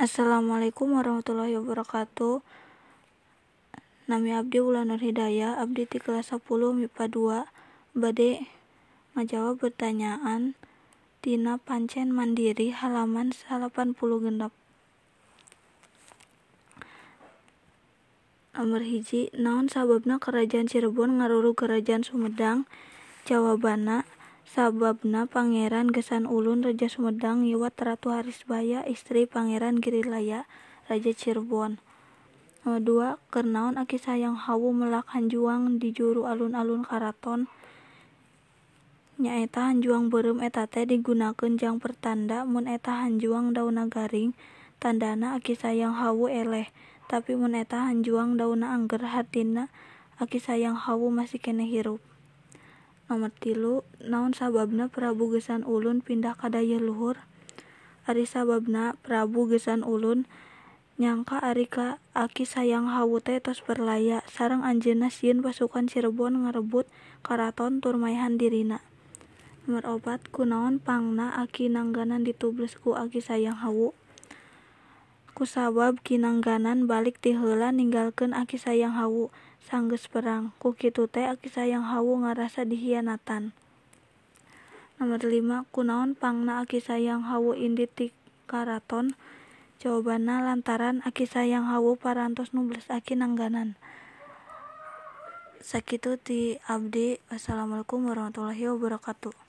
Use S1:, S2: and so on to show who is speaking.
S1: Assalamualaikum warahmatullahi wabarakatuh. Nami Abdi Wulan Nur Hidayah Abdi di kelas 10 MIPA 2 Bade ngajawab pertanyaan Tina Pancen Mandiri halaman 80 genap Nomor hiji naon sababna kerajaan Cirebon ngaruru kerajaan Sumedang? Jawabana sababna Pangeran Gesan Ulun Raja Sumedang ngiwat Ratu Harisbaya istri Pangeran Girilaya Raja Cirebon. Nomor dua kernaon aki sayang hawu melak hanjuang di juru alun-alun karaton. Nyaeta hanjuang berem eta teh digunakeun jang pertanda mun eta hanjuang dauna garing tandana aki sayang hawu eleh tapi mun eta hanjuang dauna angger hartina aki sayang hawu masih keneh hirup Nomor tilu naon sababna Prabu Gesan Ulun pindah ka dayeuh luhur? Ari sababna Prabu Gesan Ulun nyangka ari ka aki sayang hawu teh tos perlaya sareng anjeunna sieun pasukan Cirebon ngarebut karaton tur maehan dirina. Nomor opat kunaon pangna aki nangganan ditubles ku aki sayang hawu kusabab kinangganan balik ti heula ninggalkeun aki sayang hawu. Sanggeus perang. Ku kitu teh aki sayang hawu ngarasa dihianatan. Nomor lima kunaon pangna aki sayang hawu indit ti karaton? Jawabanna lantaran aki sayang hawu parantos nubles aki nangganan. Sakitu ti abdi. Wassalamualaikum warahmatullahi wabarakatuh